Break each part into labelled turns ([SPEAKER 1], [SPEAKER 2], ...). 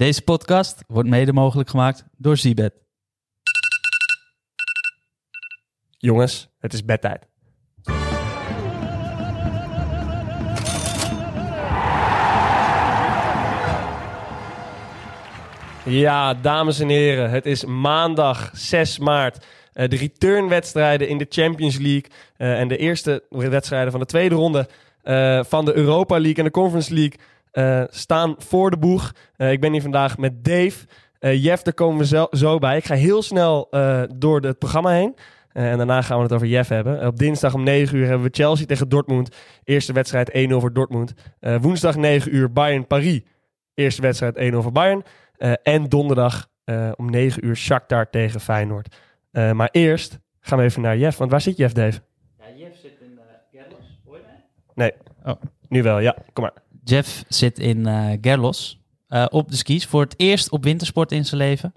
[SPEAKER 1] Deze podcast wordt mede mogelijk gemaakt door Zibet.
[SPEAKER 2] Jongens, het is bedtijd. Ja, dames en heren, het is maandag 6 maart. Uh, de returnwedstrijden in de Champions League uh, en de eerste wedstrijden van de tweede ronde uh, van de Europa League en de Conference League staan voor de boeg. ik ben hier vandaag met Dave. Jeff, daar komen we zo, zo, bij. Ik ga heel snel door het programma heen. en daarna gaan we het over Jeff hebben. Op dinsdag om 9 uur hebben we Chelsea tegen Dortmund. Eerste wedstrijd 1-0 voor Dortmund. woensdag 9 uur Bayern-Paris. Eerste wedstrijd 1-0 voor Bayern. Uh, en donderdag uh, om 9 uur Shakhtar tegen Feyenoord. Uh, maar eerst gaan we even naar Jeff. Want waar zit Jeff, Dave?
[SPEAKER 1] Ja, Jeff zit in Gerlos. Hoor je mij?
[SPEAKER 2] Nee. Oh. Nu wel, ja. Kom maar.
[SPEAKER 1] Jeff zit in Gerlos. op de skis. Voor het eerst op wintersport in zijn leven.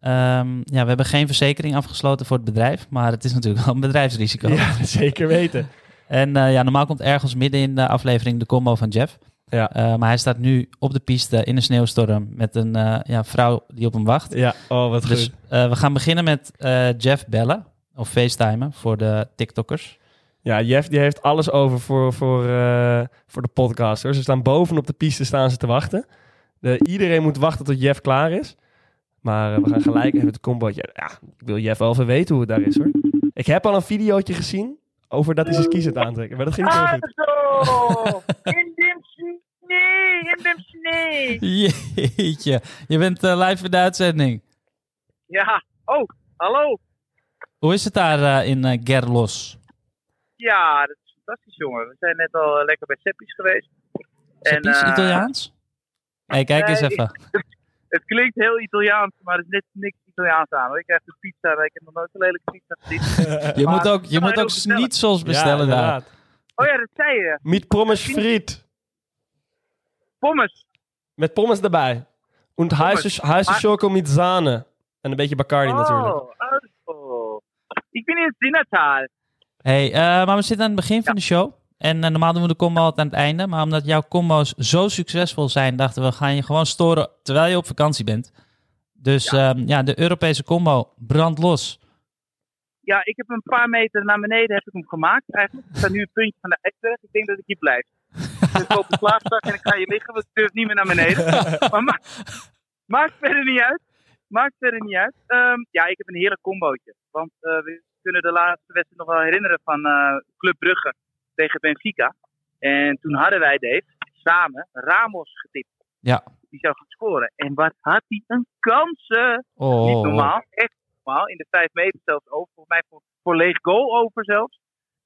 [SPEAKER 1] Um, ja, we hebben geen verzekering afgesloten voor het bedrijf. Maar het is natuurlijk wel een bedrijfsrisico.
[SPEAKER 2] Ja, zeker weten.
[SPEAKER 1] en ja, normaal komt ergens midden in de aflevering de combo van Jeff. Ja. Uh, maar hij staat nu op de piste in een sneeuwstorm met een uh, ja, vrouw die op hem wacht.
[SPEAKER 2] Ja, oh wat
[SPEAKER 1] dus,
[SPEAKER 2] goed.
[SPEAKER 1] Uh, we gaan beginnen met Jeff bellen of facetimen voor de TikTokkers.
[SPEAKER 2] Ja, Jeff die heeft alles over voor, voor, voor de podcasters. Ze staan boven op de piste staan ze te wachten. De, iedereen moet wachten tot Jeff klaar is. Maar we gaan gelijk even het combootje. Ja, ik wil Jeff wel even weten hoe het daar is hoor. Ik heb al een videootje gezien over dat hij zijn skis het aantrekken. Maar dat ging heel goed.
[SPEAKER 3] Hallo! In de sneeuw, in de sneeuw.
[SPEAKER 1] Jeetje, je bent uh, live in de uitzending.
[SPEAKER 3] Ja, oh, hallo.
[SPEAKER 1] Hoe is het daar uh, in uh, Gerlos?
[SPEAKER 3] Ja, dat is fantastisch jongen. We zijn net al lekker bij Seppi's geweest.
[SPEAKER 1] Seppi's, en, Italiaans? Hé, hey, kijk eens even.
[SPEAKER 3] Het, klinkt heel Italiaans, maar er is net niks Italiaans aan. Hoor. Ik krijg de pizza, ik heb nog nooit een lelijke pizza gezien.
[SPEAKER 1] je maar, moet ook, je moet ook schnitzels bestellen
[SPEAKER 2] ja,
[SPEAKER 1] daar.
[SPEAKER 3] Oh ja, dat zei je.
[SPEAKER 2] Met pommes friet.
[SPEAKER 3] Pommes?
[SPEAKER 2] Met pommes erbij. En heiße choco met zane. En een beetje Bacardi
[SPEAKER 3] oh,
[SPEAKER 2] natuurlijk.
[SPEAKER 3] Oh, ik ben in Dinnertaal.
[SPEAKER 1] Hey, uh, maar we zitten aan het begin van de show. En uh, normaal doen we de combo altijd aan het einde. Maar omdat jouw combo's zo succesvol zijn, dachten we, gaan je gewoon storen terwijl je op vakantie bent. Dus ja, um, ja de Europese combo, brand los.
[SPEAKER 3] Ja, ik heb een paar meter naar beneden heb ik hem gemaakt eigenlijk. Ik sta nu een puntje van de ijsberg. Ik denk dat ik hier blijf. Dus ik loop de slaapzak en ik ga hier liggen, want ik durf niet meer naar beneden. maar ma maakt verder niet uit. Maakt verder niet uit. Um, ja, ik heb een heerlijk combootje. Want uh, we kunnen de laatste wedstrijd nog wel herinneren van uh, Club Brugge tegen Benfica. En toen hadden wij, Dave, samen Ramos getipt.
[SPEAKER 1] Ja.
[SPEAKER 3] Die zou gaan scoren. En wat had hij een kansen.
[SPEAKER 1] Oh.
[SPEAKER 3] Niet normaal. Echt normaal. In de 5 meter zelfs over. Volgens mij voor, voor leeg goal over zelfs.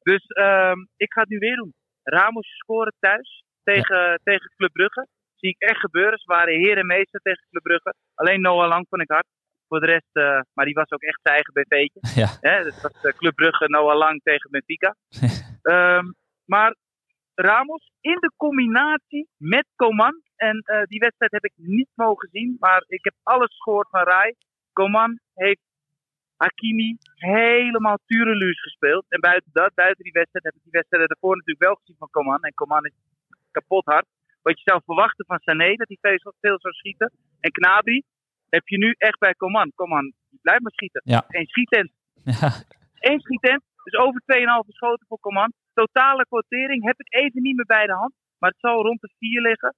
[SPEAKER 3] Dus um, ik ga het nu weer doen. Ramos scoren thuis tegen, ja. tegen Club Brugge. Zie ik echt gebeuren. Ze waren heer en meester tegen Club Brugge. Alleen Noah Lang vond ik hard. Voor de rest, uh, maar die was ook echt zijn eigen BV'tje.
[SPEAKER 1] Ja.
[SPEAKER 3] Hè, dat was uh, Club Brugge, Noah Lang tegen Benfica. um, maar Ramos in de combinatie met Coman. En uh, die wedstrijd heb ik niet mogen zien. Maar ik heb alles gehoord van Rai. Coman heeft Hakimi helemaal tureluus gespeeld. En buiten dat, buiten die wedstrijd, heb ik die wedstrijd ervoor natuurlijk wel gezien van Coman. En Coman is kapot hard. Wat je zou verwachten van Sané, dat hij veel, veel zou schieten. En Knabri heb je nu echt bij Coman. Coman, blijf maar schieten.
[SPEAKER 1] Ja.
[SPEAKER 3] Eén schietent.
[SPEAKER 1] Ja.
[SPEAKER 3] Eén schietent. Dus over 2,5 schoten voor Coman. Totale quotering heb ik even niet meer bij de hand. Maar het zal rond de 4 liggen.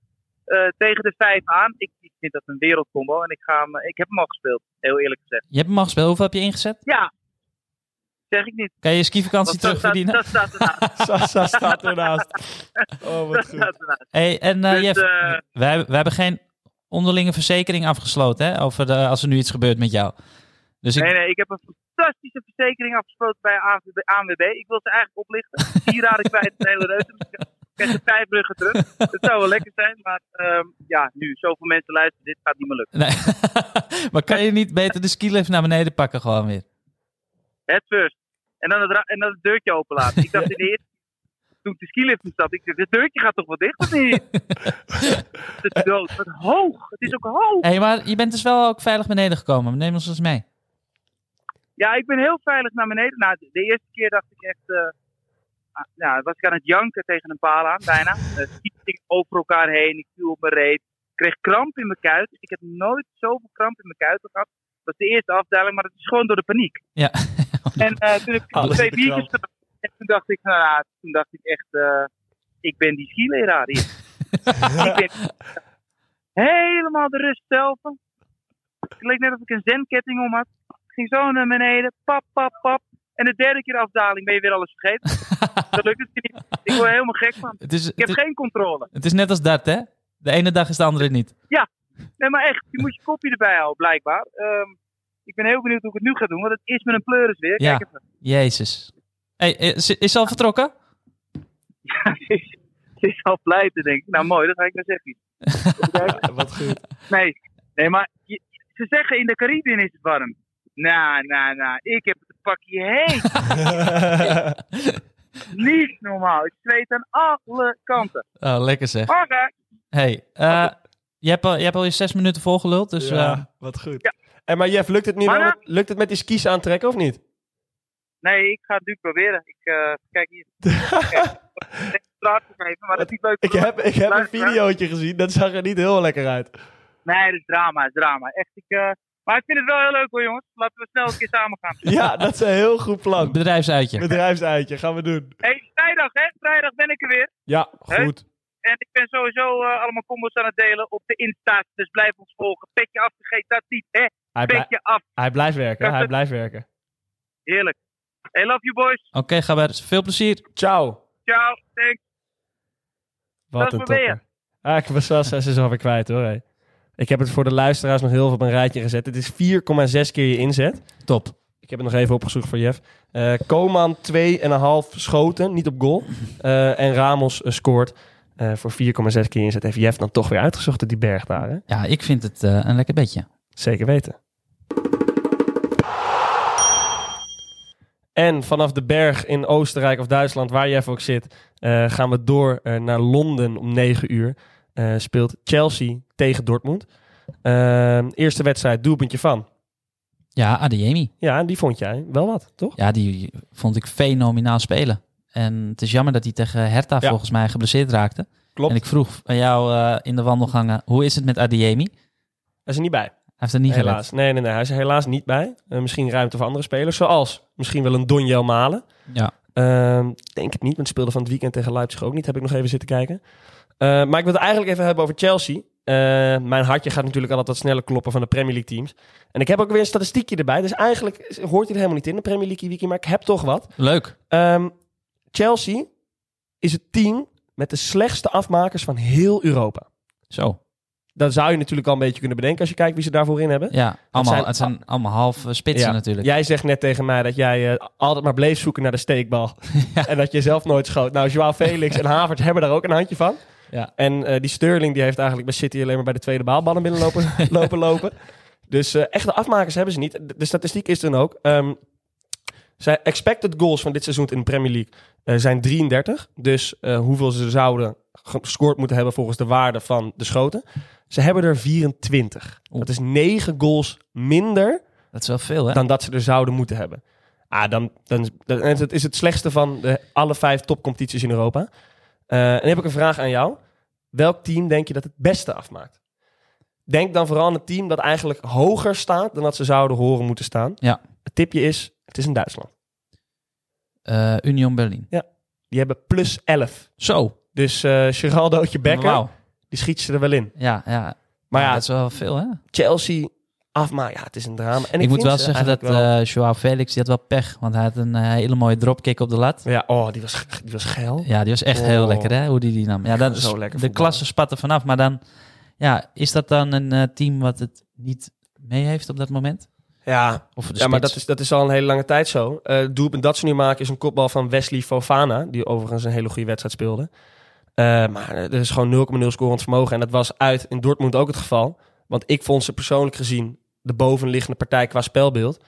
[SPEAKER 3] Uh, tegen de 5 aan. Ik, ik vind dat een wereldcombo. En ik, ga hem, ik heb hem al gespeeld, heel eerlijk gezegd.
[SPEAKER 1] Je hebt hem al gespeeld. Hoeveel heb je ingezet?
[SPEAKER 3] Ja. Zeg ik niet.
[SPEAKER 1] Kan je je skivakantie terugverdienen?
[SPEAKER 3] Dat staat ernaast.
[SPEAKER 2] dat staat ernaast. Oh, wat goed.
[SPEAKER 1] Hey, en uh, dus, Jeff, uh, wij, wij hebben geen onderlinge verzekering afgesloten, hè? Over de, als er nu iets gebeurt met jou. Dus
[SPEAKER 3] ik... Nee, nee, ik heb een fantastische verzekering afgesloten bij ANWB. Ik wil ze eigenlijk oplichten. Hier raad ik kwijt hele reus. Ik krijg de vijf bruggen terug. Dat zou wel lekker zijn, maar um, ja, nu zoveel mensen luisteren, dit gaat niet meer lukken.
[SPEAKER 1] Nee. maar kan je niet beter de skilift naar beneden pakken gewoon weer?
[SPEAKER 3] Het first. En dan het, en dan het deurtje openlaten. Ik dacht in de eerste toen ik de skilift instapte, ik dacht, dit deurtje gaat toch wel dicht of niet? het is dood. Wat hoog. Het is ook hoog.
[SPEAKER 1] Hey, maar je bent dus wel ook veilig beneden gekomen. Neem ons eens mee.
[SPEAKER 3] Ja, ik ben heel veilig naar beneden. Nou, de, de eerste keer dacht ik echt... Uh, ja, was ik aan het janken tegen een paal aan, bijna. Uh, ik over elkaar heen, ik viel op mijn reet. kreeg kramp in mijn kuit. Ik heb nooit zoveel kramp in mijn kuiten gehad. Dat is de eerste afdaling, maar dat is gewoon door de paniek.
[SPEAKER 1] Ja.
[SPEAKER 3] En eh, toen heb ik twee
[SPEAKER 2] in
[SPEAKER 3] biertjes gedaan. En toen dacht ik, nou ja, toen dacht ik echt, eh, ik ben die skileraar hier. ik ben helemaal de rust zelf. Het leek net of ik een zenketting om had. Ik ging zo naar beneden, pap, pap, pap. En de derde keer afdaling ben je weer alles vergeten. dat lukt het niet. Ik word helemaal gek van.
[SPEAKER 1] het, is,
[SPEAKER 3] Ik heb
[SPEAKER 1] het, is-
[SPEAKER 3] geen controle.
[SPEAKER 1] het is net als dat, hè? De ene dag is de andere niet.
[SPEAKER 3] Nee, maar echt, je moet je kopje erbij houden, blijkbaar. Ehm, ik ben heel benieuwd hoe ik het nu ga doen, want het is met een pleuris weer.
[SPEAKER 1] Ja.
[SPEAKER 3] Kijk even.
[SPEAKER 1] Jezus. Hey, is, is ze al vertrokken?
[SPEAKER 3] ze, is, ze is al pleiten, denk ik. Nou, mooi, dat ga ik maar zeggen.
[SPEAKER 2] Wat goed.
[SPEAKER 3] Nee, nee maar je- ze zeggen in de Caribbean is het warm. Nou, nou, nou, ik heb het een pakje heet. Niet normaal. Ik zweet aan alle kanten.
[SPEAKER 1] Oh, lekker zeg.
[SPEAKER 3] Oké.
[SPEAKER 1] Hey, eh, je, hebt al, je hebt al je zes minuten volgeluld, dus eh,
[SPEAKER 2] ja, wat goed. En maar Jeff, lukt het nu wel met, lukt het met die skis aantrekken of niet?
[SPEAKER 3] Nee, ik ga het nu proberen. Ik, eh, kijk hier. Ik straat geven, maar dat is niet leuk.
[SPEAKER 2] Ik heb, ik heb een videootje gezien, dat zag er niet heel lekker uit.
[SPEAKER 3] Nee, dat is drama, het is drama. Echt, ik, eh, maar ik vind het wel heel leuk hoor, jongens. Laten we snel een keer samen gaan.
[SPEAKER 2] Ja, dat is een heel goed plan.
[SPEAKER 1] bedrijfsuitje.
[SPEAKER 2] Bedrijfsuitje, gaan we doen.
[SPEAKER 3] hey, vrijdag, hè? Vrijdag ben ik er weer.
[SPEAKER 2] Ja, goed.
[SPEAKER 3] En ik ben sowieso eh, allemaal combos aan het delen op de Insta's. Dus blijf ons volgen. Petje afgegeten, dat niet, hè?
[SPEAKER 2] Hij,
[SPEAKER 3] Petje af.
[SPEAKER 2] hij blijft werken, hij blijft werken.
[SPEAKER 3] Heerlijk. Hey, love you boys.
[SPEAKER 1] Oké, ga bij. Veel plezier.
[SPEAKER 2] Ciao.
[SPEAKER 3] Ciao. Thanks.
[SPEAKER 2] Wat
[SPEAKER 3] Dat
[SPEAKER 2] een topper. Ah, ik was wel zes is alweer kwijt hoor. hé. Ik heb het voor de luisteraars nog heel veel op een rijtje gezet. Het is 4,6 keer je inzet.
[SPEAKER 1] Top.
[SPEAKER 2] Ik heb het nog even opgezocht voor Jeff. Eh Koman 2,5 schoten, niet op goal. Eh, en Ramos eh, scoort eh, voor 4,6 keer je inzet. Heeft Jeff dan toch weer uitgezocht op die berg daar. Hè?
[SPEAKER 1] Ja, ik vind het eh, een lekker bedje.
[SPEAKER 2] Zeker weten. En vanaf de berg in Oostenrijk of Duitsland, waar Jeff ook zit, eh, gaan we door eh, naar Londen om 9 uur. Eh, speelt Chelsea tegen Dortmund. Eerste wedstrijd, doelpuntje van.
[SPEAKER 1] Ja, Adeyemi.
[SPEAKER 2] Ja, die vond jij wel wat, toch?
[SPEAKER 1] Ja, die vond ik fenomenaal spelen. En het is jammer dat hij tegen Hertha
[SPEAKER 2] Ja.
[SPEAKER 1] volgens mij geblesseerd raakte.
[SPEAKER 2] Klopt.
[SPEAKER 1] En ik vroeg aan jou in de wandelgangen, hoe is het met Adeyemi? Hij
[SPEAKER 2] is er niet bij.
[SPEAKER 1] Heeft er niet gelet.
[SPEAKER 2] helaas. Nee, nee, nee. Hij is er helaas niet bij. Eh, misschien ruimte voor andere spelers. Zoals misschien wel een Donjel Malen.
[SPEAKER 1] Ja.
[SPEAKER 2] Ehm, denk het niet, want speelde van het weekend tegen Leipzig ook niet. Heb ik nog even zitten kijken. Eh, maar ik wil het eigenlijk even hebben over Chelsea. Eh, mijn hartje gaat natuurlijk altijd wat sneller kloppen van de Premier League teams. En ik heb ook weer een statistiekje erbij. Dus eigenlijk hoort hij er helemaal niet in, de Premier League wiki. Maar ik heb toch wat.
[SPEAKER 1] Leuk.
[SPEAKER 2] Ehm, Chelsea is het team met de slechtste afmakers van heel Europa.
[SPEAKER 1] Zo.
[SPEAKER 2] Dat zou je natuurlijk al een beetje kunnen bedenken als je kijkt wie ze daarvoor in hebben.
[SPEAKER 1] Ja, allemaal,
[SPEAKER 2] zijn-
[SPEAKER 1] het zijn allemaal half eh, spitsen
[SPEAKER 2] Ja.
[SPEAKER 1] natuurlijk.
[SPEAKER 2] Jij zegt net tegen mij dat jij eh, altijd maar bleef zoeken naar de steekbal.
[SPEAKER 1] Ja.
[SPEAKER 2] En dat je zelf nooit schoot. Nou, Joao Felix en Havertz hebben daar ook een handje van.
[SPEAKER 1] Ja.
[SPEAKER 2] En eh, die Sterling die heeft eigenlijk bij City alleen maar bij de tweede baalballen binnenlopen lopen, lopen. Dus echte afmakers hebben ze niet. De, statistiek is dan ook. ehm zijn expected goals van dit seizoen in de Premier League zijn 33. Dus hoeveel ze zouden gescoord moeten hebben volgens de waarde van de schoten. Ze hebben er 24.
[SPEAKER 1] Oeh.
[SPEAKER 2] Dat is 9 goals minder
[SPEAKER 1] Dat is wel veel, hè?
[SPEAKER 2] dan dat ze er zouden moeten hebben. Ah, dan, dan, het is het slechtste van de, alle vijf topcompetities in Europa. Eh, en dan heb ik een vraag aan jou. Welk team denk je dat het beste afmaakt? Denk dan vooral aan het team dat eigenlijk hoger staat dan dat ze zouden horen moeten staan.
[SPEAKER 1] Ja.
[SPEAKER 2] Het tipje is, het is in Duitsland.
[SPEAKER 1] Eh, Union Berlin.
[SPEAKER 2] Die hebben plus 11.
[SPEAKER 1] Zo.
[SPEAKER 2] Dus eh Geraldootje Becker. Die schiet ze er wel in.
[SPEAKER 1] Ja, ja.
[SPEAKER 2] Maar ja,
[SPEAKER 1] dat is wel veel, hè?
[SPEAKER 2] Chelsea afmaken, ja, het is een drama. En
[SPEAKER 1] Ik, moet wel
[SPEAKER 2] ze
[SPEAKER 1] zeggen dat
[SPEAKER 2] wel-
[SPEAKER 1] eh Joao Felix, die had wel pech. Want hij had een eh, hele mooie dropkick op de lat.
[SPEAKER 2] ja, oh, die was, die was geil.
[SPEAKER 1] Ja, die was echt heel
[SPEAKER 2] Oh.
[SPEAKER 1] lekker, hè? Hoe die die nam. Ja, dat
[SPEAKER 2] Zo
[SPEAKER 1] is,
[SPEAKER 2] lekker
[SPEAKER 1] de klasse spat er vanaf. Maar dan, ja, is dat dan een eh, team wat het niet mee heeft op dat moment?
[SPEAKER 2] Ja,
[SPEAKER 1] Of
[SPEAKER 2] ja, maar dat is, dat is al een hele lange tijd zo. Het doelpunt dat ze nu maken is een kopbal van Wesley Fofana. Die overigens een hele goede wedstrijd speelde. Eh, maar er is gewoon 0,0 scorend vermogen. En dat was uit in Dortmund ook het geval. Want ik vond ze persoonlijk gezien de bovenliggende partij qua spelbeeld.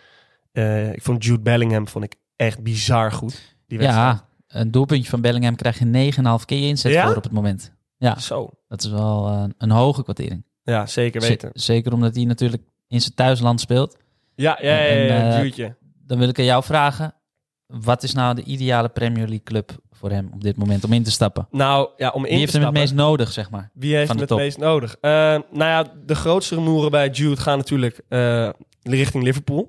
[SPEAKER 2] Eh, ik vond Jude Bellingham vond ik echt bizar goed. Die wedstrijd.
[SPEAKER 1] Ja, een doelpuntje van Bellingham krijg je 9,5 keer je inzet
[SPEAKER 2] Ja?
[SPEAKER 1] voor op het moment. Ja,
[SPEAKER 2] Zo.
[SPEAKER 1] dat is wel eh, een hoge kwartering.
[SPEAKER 2] Ja, zeker
[SPEAKER 1] Z-
[SPEAKER 2] weten.
[SPEAKER 1] zeker omdat hij natuurlijk in zijn thuisland speelt.
[SPEAKER 2] Ja, ja, ja, ja,
[SPEAKER 1] En,
[SPEAKER 2] ja, Jude'tje.
[SPEAKER 1] Dan wil ik aan jou vragen, wat is nou de ideale Premier League club voor hem op dit moment om in te stappen?
[SPEAKER 2] Nou, ja, om in
[SPEAKER 1] Wie heeft
[SPEAKER 2] te
[SPEAKER 1] hem het meest nodig, zeg maar?
[SPEAKER 2] Wie heeft hem het
[SPEAKER 1] top?
[SPEAKER 2] meest nodig? Eh, nou ja, de grootste rumoeren bij Jude gaan natuurlijk eh, richting Liverpool.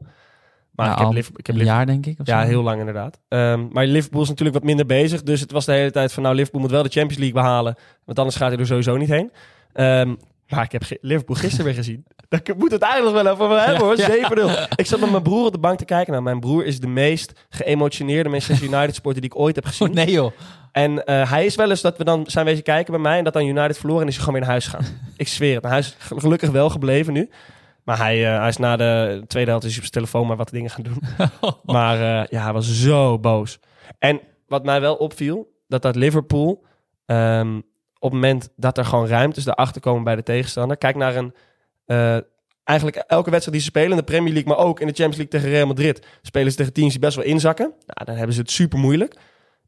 [SPEAKER 2] Maar
[SPEAKER 1] Ja,
[SPEAKER 2] ik heb,
[SPEAKER 1] al
[SPEAKER 2] Liverpool, ik heb
[SPEAKER 1] een
[SPEAKER 2] Liverpool-
[SPEAKER 1] jaar, denk ik.
[SPEAKER 2] Ja,
[SPEAKER 1] zo.
[SPEAKER 2] heel lang inderdaad. Ehm, maar Liverpool is natuurlijk wat minder bezig. Dus het was de hele tijd van, nou, Liverpool moet wel de Champions League behalen. Want anders gaat hij er sowieso niet heen. Ehm, maar ik heb Liverpool gisteren weer gezien. Daar moet het eigenlijk wel over hebben hoor.
[SPEAKER 1] Ja.
[SPEAKER 2] 7-0. Ik zat met mijn broer op de bank te kijken. Nou, mijn broer is de meest geëmotioneerde Manchester United supporter die ik ooit heb gezien.
[SPEAKER 1] Oh, nee joh.
[SPEAKER 2] En eh, hij is wel eens dat we dan zijn wezen kijken bij mij en dat dan United verloren en is hij gewoon weer naar huis gegaan. ik zweer het. Nou, hij is gel- gelukkig wel gebleven nu. Maar hij, eh, hij is na de tweede helft is hij op zijn telefoon maar wat dingen gaan doen. maar eh, ja, hij was zo boos. En wat mij wel opviel, dat dat Liverpool ehm, op het moment dat er gewoon ruimtes erachter komen bij de tegenstander. Kijk naar een... eh, eigenlijk elke wedstrijd die ze spelen in de Premier League, maar ook in de Champions League tegen Real Madrid, spelen ze tegen teams die best wel inzakken. Nou, dan hebben ze het super moeilijk.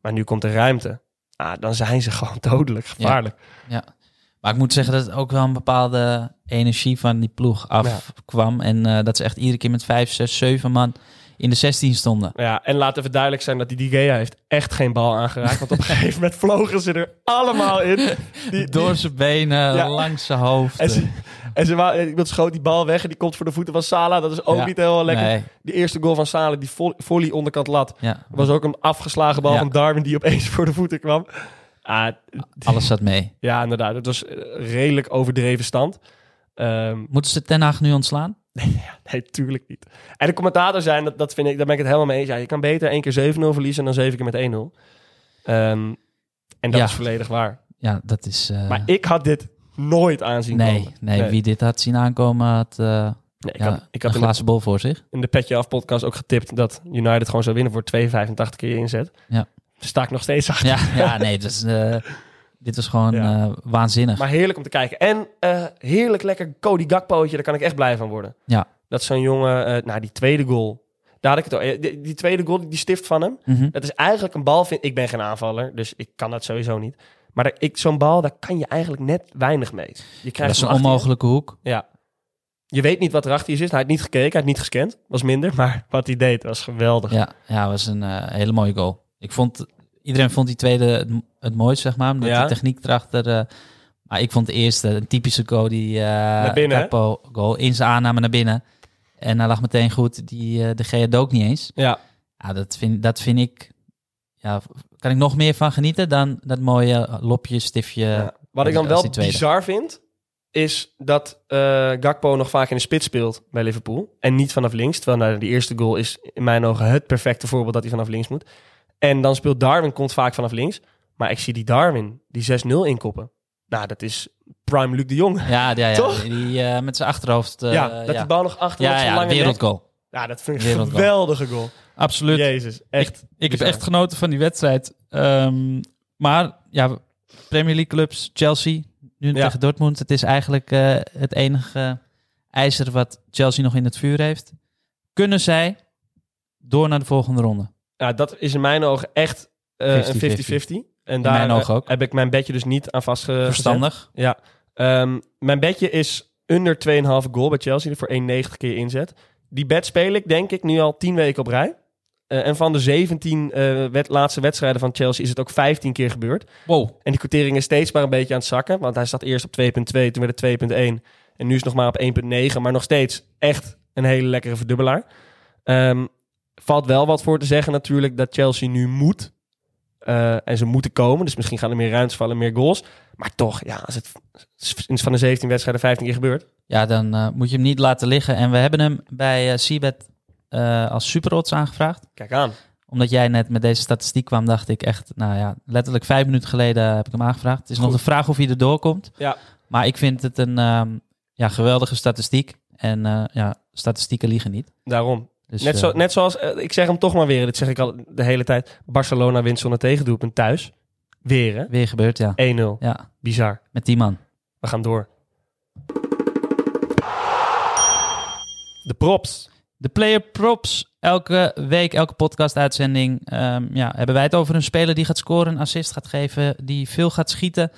[SPEAKER 2] Maar nu komt er ruimte. Ah, dan zijn ze gewoon dodelijk gevaarlijk.
[SPEAKER 1] Maar ik moet zeggen dat het ook wel een bepaalde energie van die ploeg afkwam. En eh, dat ze echt iedere keer met vijf, zes, zeven man in de 16 stonden.
[SPEAKER 2] Ja. en laat even duidelijk zijn dat die Di Gea heeft echt geen bal aangeraakt. Want op een gegeven moment vlogen ze er allemaal in. Die,
[SPEAKER 1] Door zijn benen,
[SPEAKER 2] Ja.
[SPEAKER 1] langs zijn hoofd.
[SPEAKER 2] en ze, en ze schoot die bal weg en die komt voor de voeten van Salah. Dat is ook
[SPEAKER 1] Ja.
[SPEAKER 2] niet heel lekker.
[SPEAKER 1] Nee,
[SPEAKER 2] Die eerste goal van Salah, die vo- volley onderkant lat.
[SPEAKER 1] ja,
[SPEAKER 2] was ook een afgeslagen bal van Darwin die opeens voor de voeten kwam. Ah,
[SPEAKER 1] alles zat mee.
[SPEAKER 2] ja, inderdaad. Het was eh, redelijk overdreven stand. Ehm,
[SPEAKER 1] Moeten ze Ten Hag nu ontslaan?
[SPEAKER 2] Nee, tuurlijk niet. En de commentator zijn, dat, dat vind ik, daar ben ik het helemaal mee eens. Ja, je kan beter één keer 7-0 verliezen dan zeven keer met 1-0. Ehm, en dat
[SPEAKER 1] Ja.
[SPEAKER 2] is volledig waar.
[SPEAKER 1] Ja, dat is... eh,
[SPEAKER 2] Maar ik had dit nooit aanzien
[SPEAKER 1] nee,
[SPEAKER 2] komen.
[SPEAKER 1] nee, wie dit had zien aankomen had, eh,
[SPEAKER 2] Nee, ik
[SPEAKER 1] ja,
[SPEAKER 2] had, ik had
[SPEAKER 1] een glazen bol voor zich.
[SPEAKER 2] in de Petje Af podcast ook getipt dat United gewoon zou winnen voor 2,85 keer inzet.
[SPEAKER 1] Ja.
[SPEAKER 2] Daar sta ik nog steeds achter.
[SPEAKER 1] Ja, ja nee, dus, dit was gewoon
[SPEAKER 2] Ja.
[SPEAKER 1] eh, waanzinnig.
[SPEAKER 2] Maar heerlijk om te kijken. En eh, heerlijk lekker Cody Gakpootje, daar kan ik echt blij van worden.
[SPEAKER 1] Ja.
[SPEAKER 2] Dat zo'n jongen, eh nou die tweede goal, daar had ik het al. Die, die tweede goal, die stift van hem.
[SPEAKER 1] Mhm.
[SPEAKER 2] Dat is eigenlijk een bal. Vind, ik ben geen aanvaller, dus ik kan dat sowieso niet. Maar zo'n bal, daar kan je eigenlijk net weinig mee. Je
[SPEAKER 1] Dat
[SPEAKER 2] krijgt
[SPEAKER 1] is
[SPEAKER 2] hem
[SPEAKER 1] een onmogelijke hoek.
[SPEAKER 2] Ja. Je weet niet wat er achter je zit. Hij had niet gekeken, hij had niet gescand. Was minder, maar wat hij deed was geweldig.
[SPEAKER 1] Ja, ja was een hele mooie goal. Ik vond, iedereen vond die tweede het, het mooist, zeg maar. Met
[SPEAKER 2] Ja.
[SPEAKER 1] de techniek erachter. eh, maar ik vond de eerste een typische goal. Die eh
[SPEAKER 2] binnen?
[SPEAKER 1] Capo goal. In zijn aanname naar binnen. En hij lag meteen goed. Die, eh de Gea dook niet eens.
[SPEAKER 2] Ja.
[SPEAKER 1] Ja, dat vind, dat vind ik... Ja, kan ik nog meer van genieten dan dat mooie lopje, stiftje.
[SPEAKER 2] Ja. Wat ik dan wel
[SPEAKER 1] die
[SPEAKER 2] bizar vind, is dat Gakpo nog vaak in de spits speelt bij Liverpool. En niet vanaf links. Terwijl nou, die eerste goal is in mijn ogen het perfecte voorbeeld dat hij vanaf links moet. En dan speelt Darwin, komt vaak vanaf links. Maar ik zie die Darwin, die 6-0 inkoppen. Nou, dat is prime Luc de Jong.
[SPEAKER 1] Ja, ja, ja
[SPEAKER 2] Toch?
[SPEAKER 1] die eh, met zijn achterhoofd. eh,
[SPEAKER 2] ja, dat
[SPEAKER 1] ja.
[SPEAKER 2] die bal nog achter
[SPEAKER 1] ja, ja,
[SPEAKER 2] lange
[SPEAKER 1] wereldgoal.
[SPEAKER 2] Ja, dat vind ik een
[SPEAKER 1] Wereldgoal.
[SPEAKER 2] geweldige goal.
[SPEAKER 1] Absoluut.
[SPEAKER 2] Jezus, echt.
[SPEAKER 1] Ik heb echt genoten van die wedstrijd. Ehm, maar ja, Premier League clubs, Chelsea, nu
[SPEAKER 2] Ja.
[SPEAKER 1] tegen Dortmund. Het is eigenlijk eh, het enige ijzer wat Chelsea nog in het vuur heeft. Kunnen zij door naar de volgende ronde?
[SPEAKER 2] Ja, dat is in mijn ogen echt eh,
[SPEAKER 1] 50-50.
[SPEAKER 2] een 50-50. En daar eh, heb ik mijn bedje dus niet aan vastgezet.
[SPEAKER 1] Verstandig.
[SPEAKER 2] Ja. Ehm, mijn bedje is under 2,5 goal bij Chelsea voor 1,90 keer inzet. Die bed speel ik denk ik nu al 10 weken op rij. Eh, en van de 17 eh, wet- laatste wedstrijden van Chelsea is het ook 15 keer gebeurd.
[SPEAKER 1] Wow.
[SPEAKER 2] En die quotering is steeds maar een beetje aan het zakken. Want hij zat eerst op 2,2, toen werd het 2,1. En nu is het nog maar op 1,9. Maar nog steeds echt een hele lekkere verdubbelaar. Ehm, valt wel wat voor te zeggen natuurlijk dat Chelsea nu moet. Eh, en ze moeten komen. Dus misschien gaan er meer ruimtes vallen, meer goals. Maar toch, ja, als het sinds van de 17 wedstrijden 15 keer gebeurt.
[SPEAKER 1] Ja, dan eh, moet je hem niet laten liggen. En we hebben hem bij uh, Seabed eh, als superodds aangevraagd.
[SPEAKER 2] Kijk aan.
[SPEAKER 1] Omdat jij net met deze statistiek kwam, dacht ik echt, nou ja, letterlijk vijf minuten geleden heb ik hem aangevraagd. Het is nog de vraag of hij er doorkomt.
[SPEAKER 2] Ja.
[SPEAKER 1] Maar ik vind het een ehm, ja, geweldige statistiek. En ja, statistieken liegen niet.
[SPEAKER 2] Daarom.
[SPEAKER 1] Dus,
[SPEAKER 2] net, zo,
[SPEAKER 1] eh,
[SPEAKER 2] net zoals, eh, ik zeg hem toch maar weer, dit zeg ik al de hele tijd. Barcelona wint zonder tegendoelpunt thuis. Weer hè?
[SPEAKER 1] Weer gebeurd, ja.
[SPEAKER 2] 1-0.
[SPEAKER 1] Ja,
[SPEAKER 2] Bizar.
[SPEAKER 1] met die man.
[SPEAKER 2] We gaan door. De props.
[SPEAKER 1] De player props. Elke week, elke podcast-uitzending ehm, ja, hebben wij het over een speler die gaat scoren, een assist gaat geven, die veel gaat schieten.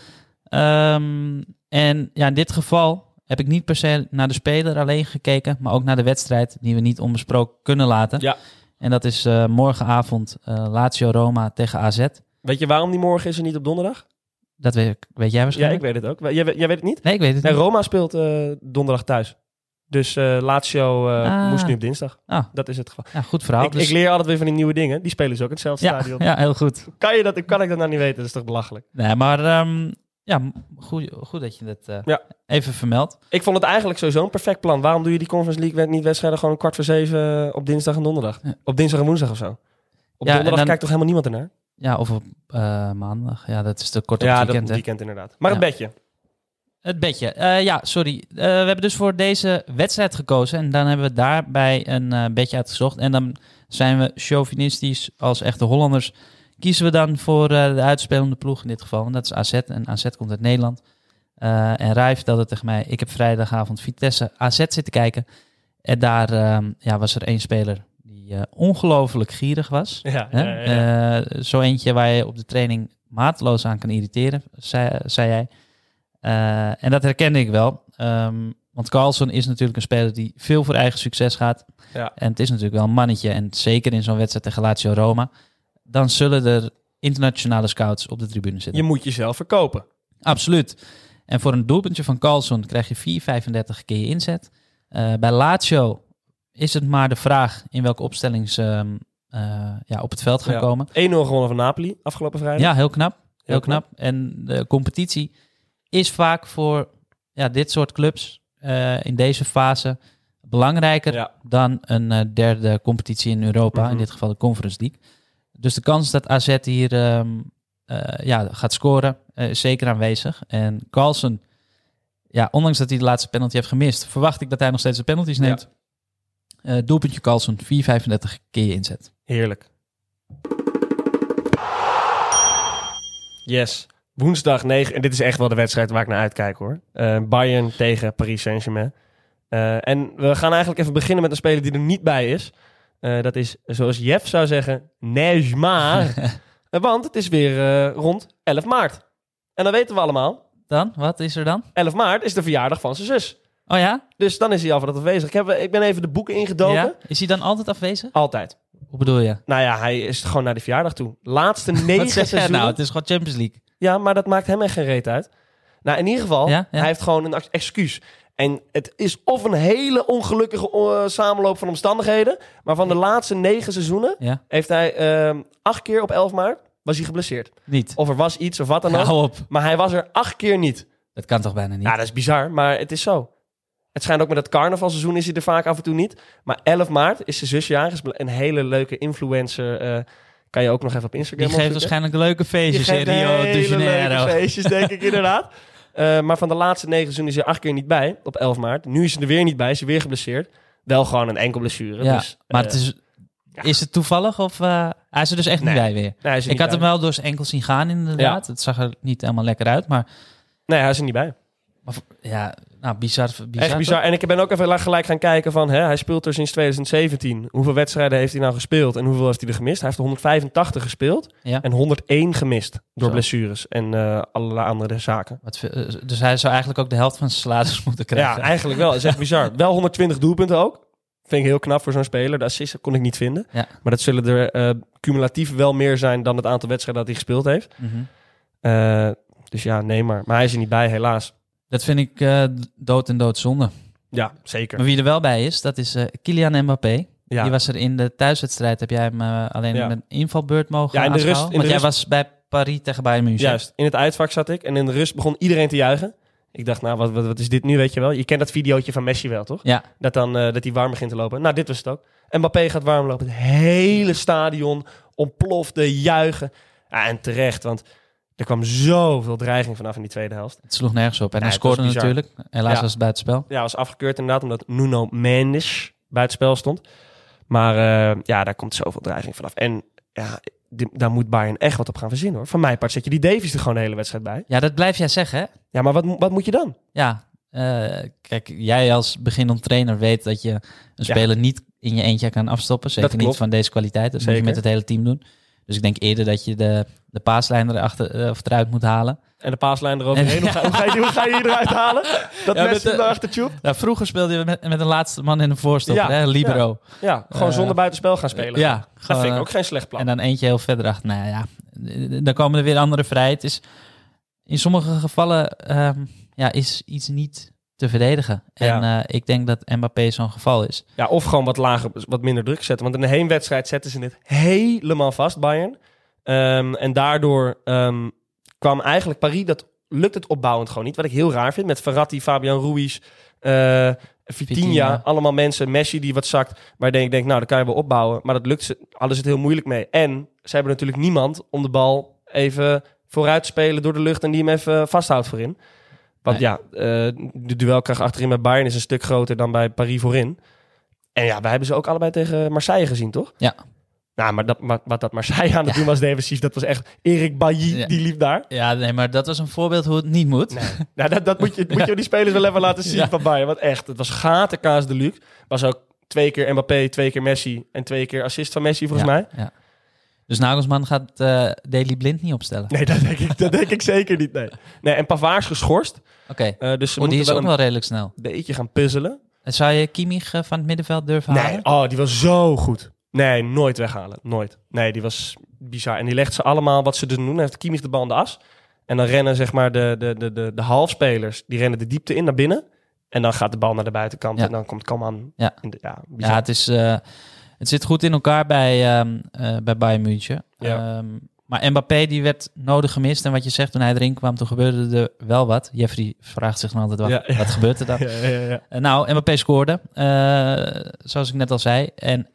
[SPEAKER 1] Ehm, en ja, in dit geval heb ik niet per se naar de speler alleen gekeken, maar ook naar de wedstrijd die we niet onbesproken kunnen laten.
[SPEAKER 2] Ja.
[SPEAKER 1] En dat is eh, morgenavond eh, Lazio Roma tegen AZ.
[SPEAKER 2] Weet je waarom die morgen is en niet op donderdag?
[SPEAKER 1] Dat weet, weet jij
[SPEAKER 2] Ja,
[SPEAKER 1] waarschijnlijk?
[SPEAKER 2] ik weet het ook. Jij, weet- jij weet het niet?
[SPEAKER 1] Nee, ik weet het
[SPEAKER 2] Nee,
[SPEAKER 1] niet.
[SPEAKER 2] Roma speelt eh, donderdag thuis. Dus Lazio
[SPEAKER 1] Ah.
[SPEAKER 2] moest nu op dinsdag.
[SPEAKER 1] Ah.
[SPEAKER 2] Dat is het geval.
[SPEAKER 1] Ja, goed verhaal.
[SPEAKER 2] ik,
[SPEAKER 1] Dus-
[SPEAKER 2] ik leer altijd weer van die nieuwe dingen. Die spelen ze ook in hetzelfde
[SPEAKER 1] ja,
[SPEAKER 2] stadion.
[SPEAKER 1] ja, heel goed.
[SPEAKER 2] Kan, je dat, kan ik dat nou niet weten? Dat is toch belachelijk?
[SPEAKER 1] Nee, maar ehm, ja, goed, goed dat je dat eh,
[SPEAKER 2] Ja.
[SPEAKER 1] even vermeldt.
[SPEAKER 2] Ik vond het eigenlijk sowieso een perfect plan. Waarom doe je die Conference League niet wedstrijden gewoon kwart voor zeven eh, op dinsdag en donderdag?
[SPEAKER 1] Ja.
[SPEAKER 2] Op dinsdag en woensdag of zo? Op
[SPEAKER 1] Ja,
[SPEAKER 2] donderdag
[SPEAKER 1] dan-
[SPEAKER 2] kijkt toch helemaal niemand ernaar?
[SPEAKER 1] Ja, of op eh, maandag. Ja, dat is te kort op
[SPEAKER 2] Ja,
[SPEAKER 1] het
[SPEAKER 2] dat
[SPEAKER 1] weekend. hè.
[SPEAKER 2] weekend inderdaad. Maar het
[SPEAKER 1] Ja.
[SPEAKER 2] bedje.
[SPEAKER 1] Het bedje. Ja, sorry. We hebben dus voor deze wedstrijd gekozen. En dan hebben we daarbij een bedje uitgezocht. En dan zijn we chauvinistisch als echte Hollanders. Kiezen we dan voor eh, de uitspelende ploeg in dit geval. En dat is AZ. En AZ komt uit Nederland. Eh, en Rai vertelde tegen mij... Ik heb vrijdagavond Vitesse AZ zitten kijken. En daar ehm, ja, was er één speler die eh, ongelooflijk gierig was.
[SPEAKER 2] Ja,
[SPEAKER 1] Hè?
[SPEAKER 2] ja, ja.
[SPEAKER 1] Zo eentje waar je op de training mateloos aan kan irriteren, zei, zei jij. En dat herkende ik wel. Ehm, want Carlson is natuurlijk een speler die veel voor eigen succes gaat.
[SPEAKER 2] Ja.
[SPEAKER 1] En het is natuurlijk wel een mannetje. En zeker in zo'n wedstrijd tegen Lazio Roma. Dan zullen er internationale scouts op de tribune zitten.
[SPEAKER 2] Je moet jezelf verkopen.
[SPEAKER 1] Absoluut. En voor een doelpuntje van Carlson krijg je 4,35 keer je inzet. Eh, bij Lazio is het maar de vraag in welke opstelling ze ehm, eh, ja, op het veld gaan
[SPEAKER 2] Ja.
[SPEAKER 1] komen.
[SPEAKER 2] 1-0 gewonnen van Napoli afgelopen vrijdag.
[SPEAKER 1] Ja, heel knap. Heel,
[SPEAKER 2] Heel
[SPEAKER 1] knap. En de competitie is vaak voor ja, dit soort clubs eh, in deze fase belangrijker
[SPEAKER 2] Ja.
[SPEAKER 1] dan een derde competitie in Europa,
[SPEAKER 2] Mhm.
[SPEAKER 1] in dit geval de Conference League. Dus de kans dat AZ hier ehm, eh, ja, gaat scoren eh, is zeker aanwezig. En Carlsen, ja, ondanks dat hij de laatste penalty heeft gemist, verwacht ik dat hij nog steeds de penalties
[SPEAKER 2] Ja.
[SPEAKER 1] neemt. Eh, doelpuntje Carlsen, 4,35 keer inzet.
[SPEAKER 2] Heerlijk. Yes. Woensdag 9. En dit is echt wel de wedstrijd waar ik naar uitkijk hoor. Bayern tegen Paris Saint-Germain. En we gaan eigenlijk even beginnen met een speler die er niet bij is. Eh, dat is, zoals Jeff zou zeggen, Neymar. Eh, Want het is weer eh, rond 11 maart. En dan weten we allemaal,
[SPEAKER 1] Dan, wat is er dan?
[SPEAKER 2] 11 maart is de verjaardag van zijn zus.
[SPEAKER 1] Oh ja?
[SPEAKER 2] Dus dan is hij al afwezig. Ik, heb, ik ben even de boeken ingedoken.
[SPEAKER 1] ja? Is hij dan altijd afwezig?
[SPEAKER 2] Altijd.
[SPEAKER 1] Hoe bedoel je?
[SPEAKER 2] Nou ja, hij is gewoon naar die verjaardag toe. Laatste negen
[SPEAKER 1] jij
[SPEAKER 2] seizoenen.
[SPEAKER 1] nou? Het is gewoon Champions League.
[SPEAKER 2] Ja, maar dat maakt hem echt geen reet uit. Nou, in ieder geval,
[SPEAKER 1] Ja, ja.
[SPEAKER 2] hij heeft gewoon een ex- excuus. En het is of een hele ongelukkige eh, samenloop van omstandigheden. Maar van de laatste negen seizoenen
[SPEAKER 1] Ja?
[SPEAKER 2] heeft hij ehm, acht keer op 11 maart was hij geblesseerd.
[SPEAKER 1] Niet.
[SPEAKER 2] Of er was iets of wat dan ook. Maar hij was er acht keer niet.
[SPEAKER 1] Dat kan toch bijna niet?
[SPEAKER 2] Ja, dat is bizar, maar het is zo. Het schijnt ook met het carnavalseizoen is hij er vaak af en toe niet. Maar 11 maart is zijn zusje jarig. Is Een hele leuke influencer. eh, kan je ook nog even op Instagram
[SPEAKER 1] Die geeft
[SPEAKER 2] opzoeken.
[SPEAKER 1] waarschijnlijk leuke feestjes in Rio de Janeiro.
[SPEAKER 2] leuke feestjes, denk ik inderdaad. Eh, maar van de laatste negen seizoenen is hij acht keer niet bij, op 11 maart. Nu is hij er weer niet bij, is hij weer geblesseerd. Wel gewoon een enkel blessure.
[SPEAKER 1] Ja,
[SPEAKER 2] dus,
[SPEAKER 1] maar
[SPEAKER 2] eh,
[SPEAKER 1] het is, is het toevallig of eh, hij is er dus echt
[SPEAKER 2] Nee.
[SPEAKER 1] niet bij weer?
[SPEAKER 2] nee, er
[SPEAKER 1] Ik had hem wel door zijn enkel zien gaan inderdaad. Het zag er niet helemaal lekker uit, maar,
[SPEAKER 2] Nee, hij is er niet bij.
[SPEAKER 1] maar ja, nou bizar. bizar
[SPEAKER 2] Echt bizar. En ik ben ook even gelijk gaan kijken van, hè, hij speelt er sinds 2017. Hoeveel wedstrijden heeft hij nou gespeeld en hoeveel heeft hij er gemist? Hij heeft er 185 gespeeld
[SPEAKER 1] Ja.
[SPEAKER 2] en 101 gemist door
[SPEAKER 1] Zo.
[SPEAKER 2] blessures en eh, allerlei andere zaken.
[SPEAKER 1] Wat, eh, dus hij zou eigenlijk ook de helft van zijn salaris moeten krijgen.
[SPEAKER 2] Ja, eigenlijk wel. Dat is echt bizar. Wel 120 doelpunten ook. Vind ik heel knap voor zo'n speler. De assist kon ik niet vinden.
[SPEAKER 1] Ja.
[SPEAKER 2] Maar dat zullen er eh, cumulatief wel meer zijn dan het aantal wedstrijden dat hij gespeeld heeft.
[SPEAKER 1] Mhm.
[SPEAKER 2] Dus ja, nee maar. Maar hij is er niet bij, helaas.
[SPEAKER 1] Dat vind ik eh, dood en doodzonde.
[SPEAKER 2] Ja, zeker.
[SPEAKER 1] Maar wie er wel bij is, dat is eh, Kylian Mbappé.
[SPEAKER 2] Ja.
[SPEAKER 1] Die was er in de thuiswedstrijd. Heb jij hem eh, alleen
[SPEAKER 2] Ja.
[SPEAKER 1] met een invalbeurt mogen
[SPEAKER 2] Ja, in de rust- in de
[SPEAKER 1] Want jij
[SPEAKER 2] rust-
[SPEAKER 1] was bij Paris tegen Bayern München.
[SPEAKER 2] Juist, in het uitvak zat ik en in de rust begon iedereen te juichen. Ik dacht, nou, wat, wat, wat is dit nu, weet je wel? Je kent dat videootje van Messi wel, toch?
[SPEAKER 1] Ja,
[SPEAKER 2] Dat, dan, dat hij warm begint te lopen. Nou, dit was het ook. Mbappé gaat warm lopen. Het hele stadion ontplofte, juichen. Ja, en terecht, want er kwam zoveel dreiging vanaf in die tweede helft.
[SPEAKER 1] het sloeg nergens op. En
[SPEAKER 2] Ja,
[SPEAKER 1] hij
[SPEAKER 2] was
[SPEAKER 1] scoorde natuurlijk. Helaas
[SPEAKER 2] Ja.
[SPEAKER 1] was het buitenspel.
[SPEAKER 2] Ja, was afgekeurd inderdaad, omdat Nuno Mendes buitenspel stond. Maar eh, ja, daar komt zoveel dreiging vanaf. En ja, daar moet Bayern echt wat op gaan verzinnen, hoor. Van mijn part zet je die Davies er gewoon de hele wedstrijd bij.
[SPEAKER 1] Ja, dat blijf jij zeggen, hè?
[SPEAKER 2] Ja, maar wat, wat moet je dan?
[SPEAKER 1] Ja, eh, kijk, jij als beginnend trainer weet dat je een speler niet in je eentje kan afstoppen. Zeker niet van deze kwaliteit. Dat moet je
[SPEAKER 2] Zeker.
[SPEAKER 1] met het hele team doen. Dus ik denk eerder dat je de, de paaslijn erachter, eh, of eruit moet halen.
[SPEAKER 2] En de paaslijn eroverheen. Hoe, ga, hoe, ga je, hoe ga je eruit halen? Dat
[SPEAKER 1] Ja,
[SPEAKER 2] Messi
[SPEAKER 1] de-
[SPEAKER 2] daarachter tjoep?
[SPEAKER 1] Nou, vroeger speelde je met, met een laatste man in een voorstopper,
[SPEAKER 2] Ja,
[SPEAKER 1] hè? Libero.
[SPEAKER 2] Ja, gewoon
[SPEAKER 1] Eh,
[SPEAKER 2] zonder buitenspel gaan spelen.
[SPEAKER 1] Ja,
[SPEAKER 2] dat
[SPEAKER 1] gewoon,
[SPEAKER 2] vind ik
[SPEAKER 1] eh,
[SPEAKER 2] ook geen slecht plan.
[SPEAKER 1] En dan eentje heel verder achter. Nou ja, dan komen er weer andere vrij. Het is, in sommige gevallen ehm, ja, is iets niet te verdedigen. En eh, ik denk dat Mbappé zo'n geval is.
[SPEAKER 2] Ja, of gewoon wat lager, wat minder druk zetten. Want in de heenwedstrijd zetten ze het helemaal vast, Bayern. Ehm, en daardoor ehm, kwam eigenlijk Paris, dat lukt het opbouwend gewoon niet. Wat ik heel raar vind, met Verratti, Fabian Ruiz, eh Vitinha,
[SPEAKER 1] Vitinha.
[SPEAKER 2] allemaal mensen. Messi die wat zakt, waar ik denk, nou, dan kan je wel opbouwen. Maar dat lukt ze, hadden ze het heel moeilijk mee. En ze hebben natuurlijk niemand om de bal even vooruit te spelen door de lucht en die hem even vasthoudt voorin. Want
[SPEAKER 1] Nee.
[SPEAKER 2] ja, eh, de duelkracht achterin bij Bayern is een stuk groter dan bij Paris voorin. En ja, wij hebben ze ook allebei tegen Marseille gezien, toch?
[SPEAKER 1] Ja.
[SPEAKER 2] Nou, maar dat, wat, wat dat Marseille aan het doen was defensief, dat was echt... Erik Bailly,
[SPEAKER 1] Ja.
[SPEAKER 2] die liep daar.
[SPEAKER 1] Ja, nee, maar dat was een voorbeeld hoe het niet moet.
[SPEAKER 2] Nee. nou, dat, dat moet je, moet je die spelers wel even laten zien van Bayern. Want echt, het was gatenkaas de luxe. Was ook twee keer Mbappé, twee keer Messi en twee keer assist van Messi volgens mij.
[SPEAKER 1] Ja. Dus Nagelsman gaat eh Daily Blind niet opstellen.
[SPEAKER 2] Nee, dat denk ik, dat denk ik zeker niet. Nee. nee en Pavard is geschorst.
[SPEAKER 1] Oké,
[SPEAKER 2] eh, dus ze
[SPEAKER 1] oh, die
[SPEAKER 2] moeten
[SPEAKER 1] is
[SPEAKER 2] wel
[SPEAKER 1] ook wel redelijk snel.
[SPEAKER 2] beetje gaan puzzelen.
[SPEAKER 1] En zou je Kimmich eh, van het middenveld durven
[SPEAKER 2] Nee,
[SPEAKER 1] halen?
[SPEAKER 2] oh, die was zo goed. Nee, nooit weghalen. Nooit. Nee, die was bizar. En die legt ze allemaal wat ze dus doen. Heeft Kimmich de bal in de as. En dan rennen zeg maar de, de, de, de, de halfspelers, die rennen de diepte in naar binnen. En dan gaat de bal naar de buitenkant.
[SPEAKER 1] Ja.
[SPEAKER 2] En dan komt Coman.
[SPEAKER 1] Ja.
[SPEAKER 2] In de, ja, bizar.
[SPEAKER 1] Ja, het, is, het zit goed in elkaar bij, eh, bij Bayern München.
[SPEAKER 2] Ja.
[SPEAKER 1] Ehm, maar Mbappé die werd nodig gemist. En wat je zegt, toen hij erin kwam, toen gebeurde er wel wat. Jeffrey vraagt zich dan altijd, wat,
[SPEAKER 2] Ja, ja.
[SPEAKER 1] wat gebeurt er dan?
[SPEAKER 2] ja, ja, ja.
[SPEAKER 1] Eh, nou, Mbappé scoorde, eh, zoals ik net al zei. En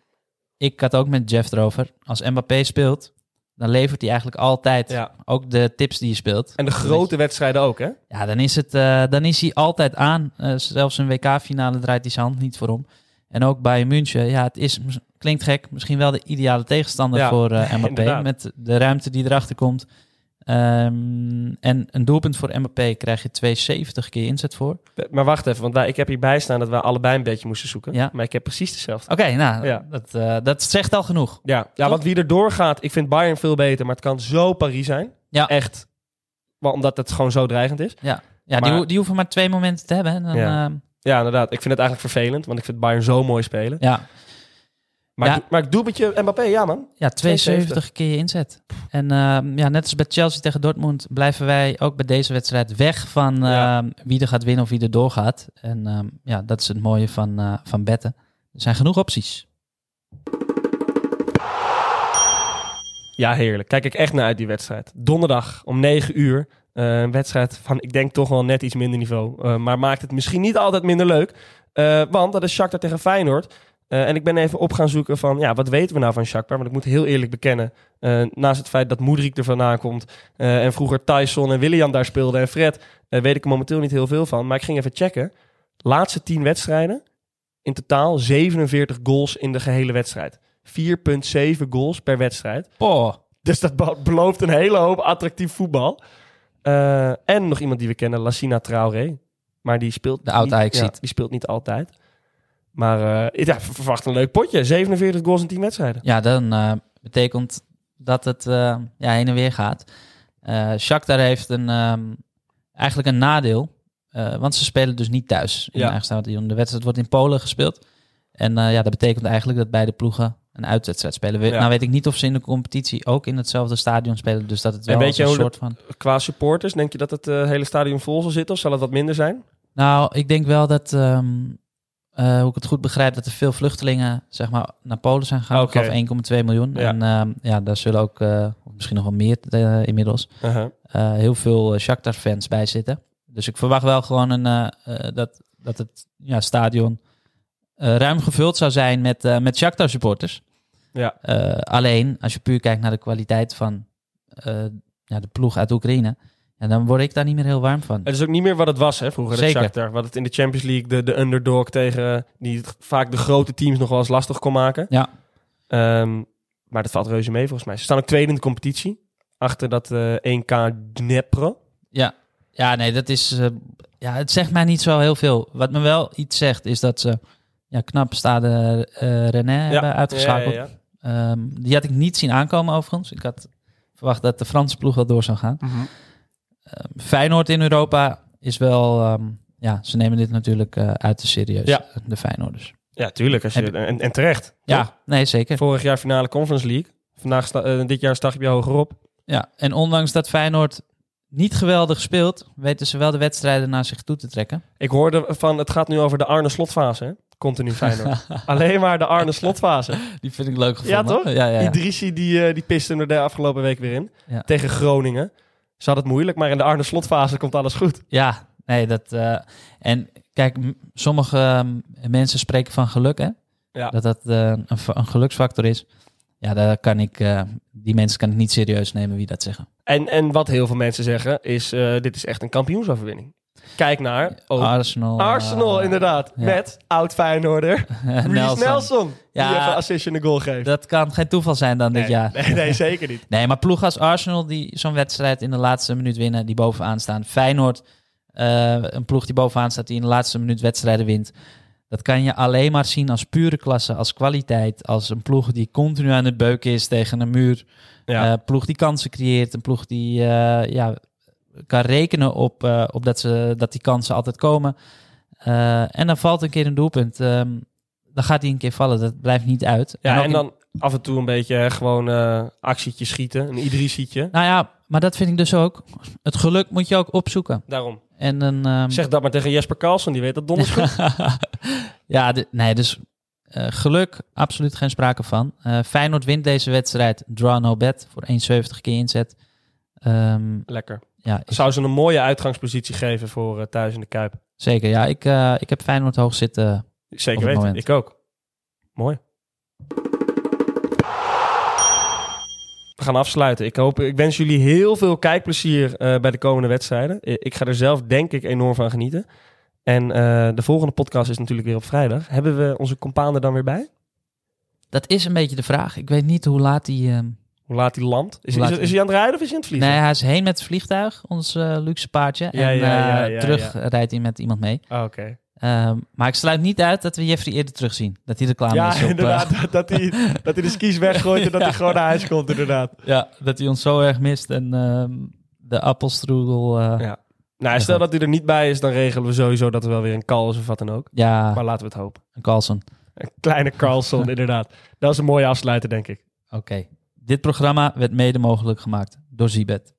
[SPEAKER 1] ik had ook met Jeff erover. Als Mbappé speelt, dan levert hij eigenlijk altijd
[SPEAKER 2] Ja.
[SPEAKER 1] ook de tips die je speelt.
[SPEAKER 2] En de grote wedstrijden ook, hè?
[SPEAKER 1] Ja, dan is, het, dan is hij altijd aan. Zelfs een WK-finale draait hij zijn hand niet voor om. En ook bij München, ja, het is, klinkt gek, misschien wel de ideale tegenstander
[SPEAKER 2] Ja,
[SPEAKER 1] voor eh, Mbappé.
[SPEAKER 2] inderdaad.
[SPEAKER 1] met de ruimte die erachter komt. Ehm, en een doelpunt voor Mbappé krijg je 270 keer inzet voor.
[SPEAKER 2] Maar wacht even, want wij, ik heb hierbij staan dat wij allebei een beetje moesten zoeken.
[SPEAKER 1] Ja.
[SPEAKER 2] Maar ik heb precies dezelfde.
[SPEAKER 1] Oké, nou,
[SPEAKER 2] Ja.
[SPEAKER 1] dat, eh, dat zegt al genoeg.
[SPEAKER 2] Ja, ja
[SPEAKER 1] Toch?
[SPEAKER 2] want wie er doorgaat, ik vind Bayern veel beter, maar het kan zo Paris zijn.
[SPEAKER 1] Ja.
[SPEAKER 2] Echt. Maar omdat het gewoon zo dreigend is.
[SPEAKER 1] Ja, ja
[SPEAKER 2] Maar-
[SPEAKER 1] die, ho- die hoeven maar twee momenten te hebben. En dan,
[SPEAKER 2] Ja.
[SPEAKER 1] ja.
[SPEAKER 2] Ja, inderdaad. Ik vind het eigenlijk vervelend, want ik vind Bayern zo mooi spelen.
[SPEAKER 1] ja,
[SPEAKER 2] Maar,
[SPEAKER 1] Ja.
[SPEAKER 2] ik, maar ik doe met je Mbappé, ja man.
[SPEAKER 1] ja, 72 keer je inzet. En ehm, ja, net als bij Chelsea tegen Dortmund blijven wij ook bij deze wedstrijd weg van
[SPEAKER 2] Ja.
[SPEAKER 1] ehm, wie er gaat winnen of wie er doorgaat. En ehm, ja, dat is het mooie van, eh, van betten. Er zijn genoeg opties.
[SPEAKER 2] Ja, heerlijk. Kijk ik echt naar uit die wedstrijd. Donderdag om 9 uur. Eh, een wedstrijd van, ik denk toch wel net iets minder niveau. Eh, maar maakt het misschien niet altijd minder leuk. Eh, want dat is Shakhtar tegen Feyenoord. Eh, en ik ben even op gaan zoeken van, ja, wat weten we nou van Shakhtar? Want ik moet heel eerlijk bekennen, eh, naast het feit dat Moedrik er vandaan komt... eh, en vroeger Tyson en William daar speelden en Fred... eh, weet ik er momenteel niet heel veel van. Maar ik ging even checken. Laatste 10 wedstrijden, in totaal 47 goals in de gehele wedstrijd. 4,7 goals per wedstrijd.
[SPEAKER 1] Poh,
[SPEAKER 2] Dus dat be- belooft een hele hoop attractief voetbal. Eh, en nog iemand die we kennen, Lassina Traoré. Maar die speelt
[SPEAKER 1] De oud
[SPEAKER 2] niet-
[SPEAKER 1] Ajaxiet.
[SPEAKER 2] ja, Die speelt niet altijd. Maar eh, ja, ver- verwacht een leuk potje. 47 goals in 10 wedstrijden.
[SPEAKER 1] ja, dan eh, betekent dat het ja, heen en weer gaat. Eh Shakhtar heeft een, ehm, eigenlijk een nadeel. want ze spelen dus niet thuis in
[SPEAKER 2] Ja.
[SPEAKER 1] eigen stadion. De wedstrijd wordt in Polen gespeeld. En ja, dat betekent eigenlijk dat beide ploegen een uitwedstrijd spelen. We-
[SPEAKER 2] Ja.
[SPEAKER 1] Nou weet ik niet of ze in de competitie ook in hetzelfde stadion spelen. Dus dat het
[SPEAKER 2] En
[SPEAKER 1] wel
[SPEAKER 2] weet
[SPEAKER 1] als
[SPEAKER 2] je
[SPEAKER 1] een soort van...
[SPEAKER 2] Qua supporters, denk je dat het eh, hele stadion vol zal zitten? Of zal het wat minder zijn?
[SPEAKER 1] Nou, ik denk wel dat, ehm, eh, hoe ik het goed begrijp, dat er veel vluchtelingen zeg maar, naar Polen zijn gegaan. Ik geloof 1,2 miljoen.
[SPEAKER 2] Ja.
[SPEAKER 1] En ehm, ja, daar zullen ook, eh, misschien nog wel meer inmiddels,
[SPEAKER 2] Uh-huh.
[SPEAKER 1] heel veel Shakhtar-fans bij zitten. Dus ik verwacht wel gewoon een, dat, dat het ja, stadion ruim gevuld zou zijn met, eh met Shakhtar-supporters.
[SPEAKER 2] Ja.
[SPEAKER 1] Eh, alleen, als je puur kijkt naar de kwaliteit van eh, ja, de ploeg uit Oekraïne, ja, dan word ik daar niet meer heel warm van.
[SPEAKER 2] Het is ook niet meer wat het was hè, vroeger,
[SPEAKER 1] Zeker.
[SPEAKER 2] Shakhtar. Wat het in de Champions League, de, de underdog tegen... die vaak de grote teams nog wel eens lastig kon maken.
[SPEAKER 1] Ja.
[SPEAKER 2] Ehm, maar dat valt reuze mee volgens mij. Ze staan ook tweede in de competitie. Achter dat eh 1K Dnepro.
[SPEAKER 1] Ja, ja nee, dat is. eh, ja, het zegt mij niet zo heel veel. Wat me wel iets zegt, is dat ze ja, knap staande eh René hebben uitgeschakeld.
[SPEAKER 2] Ja, ja, ja.
[SPEAKER 1] Ehm, die had ik niet zien aankomen overigens. Ik had verwacht dat de Franse ploeg wel door zou gaan. ehm, Feyenoord in Europa is wel... ehm, ja, ze nemen dit natuurlijk eh, uit te serieus,
[SPEAKER 2] Ja.
[SPEAKER 1] de Feyenoorders.
[SPEAKER 2] Ja, tuurlijk. Als je, en, en terecht.
[SPEAKER 1] Ja,
[SPEAKER 2] toch?
[SPEAKER 1] nee, zeker.
[SPEAKER 2] Vorig jaar finale Conference League. Vandaag sta, eh, dit jaar sta je hogerop.
[SPEAKER 1] Ja, en ondanks dat Feyenoord niet geweldig speelt, weten ze wel de wedstrijden naar zich toe te trekken.
[SPEAKER 2] Ik hoorde van, het gaat nu over de Arne Slotfase. Continu Feyenoord. Alleen maar de Arne Slotfase.
[SPEAKER 1] Die vind ik leuk
[SPEAKER 2] Ja,
[SPEAKER 1] gevonden.
[SPEAKER 2] toch?
[SPEAKER 1] Ja, ja, ja.
[SPEAKER 2] Idrissi die, eh, die piste er de afgelopen week weer in.
[SPEAKER 1] Ja.
[SPEAKER 2] Tegen Groningen. Ze had het moeilijk, maar in de Arne Slotfase komt alles goed.
[SPEAKER 1] Ja, nee, dat... eh, en kijk, sommige mensen spreken van geluk, hè?
[SPEAKER 2] Ja.
[SPEAKER 1] Dat dat eh, een, een geluksfactor is. Ja, daar kan ik... die mensen kan ik niet serieus nemen wie dat zeggen.
[SPEAKER 2] En, en wat heel veel mensen zeggen is, dit is echt een kampioensoverwinning. Kijk naar ook
[SPEAKER 1] Arsenal.
[SPEAKER 2] Arsenal,
[SPEAKER 1] eh,
[SPEAKER 2] inderdaad.
[SPEAKER 1] ja.
[SPEAKER 2] Met oud Feyenoorder.
[SPEAKER 1] Nelson.
[SPEAKER 2] Nelson. Die
[SPEAKER 1] Ja.
[SPEAKER 2] even assist in de goal geeft.
[SPEAKER 1] Dat kan geen toeval zijn dan dit jaar.
[SPEAKER 2] nee, nee, zeker niet.
[SPEAKER 1] Nee, maar ploeg als Arsenal die zo'n wedstrijd in de laatste minuut winnen, die bovenaan staan. Feyenoord, eh, een ploeg die bovenaan staat, die in de laatste minuut wedstrijden wint. Dat kan je alleen maar zien als pure klasse, als kwaliteit. Als een ploeg die continu aan het beuken is tegen een muur.
[SPEAKER 2] Ja.
[SPEAKER 1] Eh, ploeg die kansen creëert. Een ploeg die ja, kan rekenen op, eh, op dat, ze, dat die kansen altijd komen. Eh, en dan valt een keer een doelpunt. Ehm, dan gaat hij een keer vallen. Dat blijft niet uit.
[SPEAKER 2] Ja, en
[SPEAKER 1] in-
[SPEAKER 2] dan af en toe een beetje gewoon eh actietje schieten. Een Idrissietje.
[SPEAKER 1] Nou ja, maar dat vind ik dus ook. Het geluk moet je ook opzoeken.
[SPEAKER 2] Daarom.
[SPEAKER 1] En een, ehm,
[SPEAKER 2] Zeg dat maar tegen Jesper Carlsen, die weet dat donders goed.
[SPEAKER 1] ja, nee, dus geluk, absoluut geen sprake van. Eh Feyenoord wint deze wedstrijd, draw no bet, voor 1,70 keer inzet. Ehm,
[SPEAKER 2] Lekker.
[SPEAKER 1] Ja,
[SPEAKER 2] Zou ze een mooie uitgangspositie geven voor eh, thuis in de Kuip.
[SPEAKER 1] zeker. Ja, ik, eh, ik heb Feyenoord hoog zitten.
[SPEAKER 2] Zeker
[SPEAKER 1] Op het
[SPEAKER 2] weten.
[SPEAKER 1] moment.
[SPEAKER 2] Ik ook. Mooi. We gaan afsluiten. Ik, hoop, ik wens jullie heel veel kijkplezier eh, bij de komende wedstrijden. Ik ga er zelf denk ik enorm van genieten. En eh, de volgende podcast is natuurlijk weer op vrijdag. Hebben we onze compaan er dan weer bij?
[SPEAKER 1] Dat is een beetje de vraag. Ik weet niet hoe laat hij...
[SPEAKER 2] Hoe laat hij landt? Is, hij aan het rijden of is hij aan het vliegen?
[SPEAKER 1] Nee, hij is heen met het vliegtuig, ons eh, luxe paardje.
[SPEAKER 2] Ja,
[SPEAKER 1] en
[SPEAKER 2] ja, ja,
[SPEAKER 1] eh,
[SPEAKER 2] ja,
[SPEAKER 1] terug
[SPEAKER 2] ja.
[SPEAKER 1] rijdt hij met iemand mee.
[SPEAKER 2] Ah, Oké.
[SPEAKER 1] Ehm, maar ik sluit niet uit dat we Jeffrey eerder terugzien. Dat hij er klaar
[SPEAKER 2] Ja,
[SPEAKER 1] is. eh,
[SPEAKER 2] inderdaad. dat, dat, hij, dat hij de skis weggooit en dat
[SPEAKER 1] Ja.
[SPEAKER 2] hij gewoon naar huis komt, inderdaad.
[SPEAKER 1] Ja, dat hij ons zo erg mist. En ehm, de appelstroegel... eh,
[SPEAKER 2] Ja. Nou,
[SPEAKER 1] Ja,
[SPEAKER 2] stel dat hij er niet bij is, dan regelen we sowieso dat er wel weer een is of wat dan ook.
[SPEAKER 1] ja,
[SPEAKER 2] Maar laten we het hopen.
[SPEAKER 1] een Carlson.
[SPEAKER 2] Een kleine Carlson, inderdaad. Dat is een mooie afsluiter, denk ik.
[SPEAKER 1] Oké. Dit programma werd mede mogelijk gemaakt door Zibet.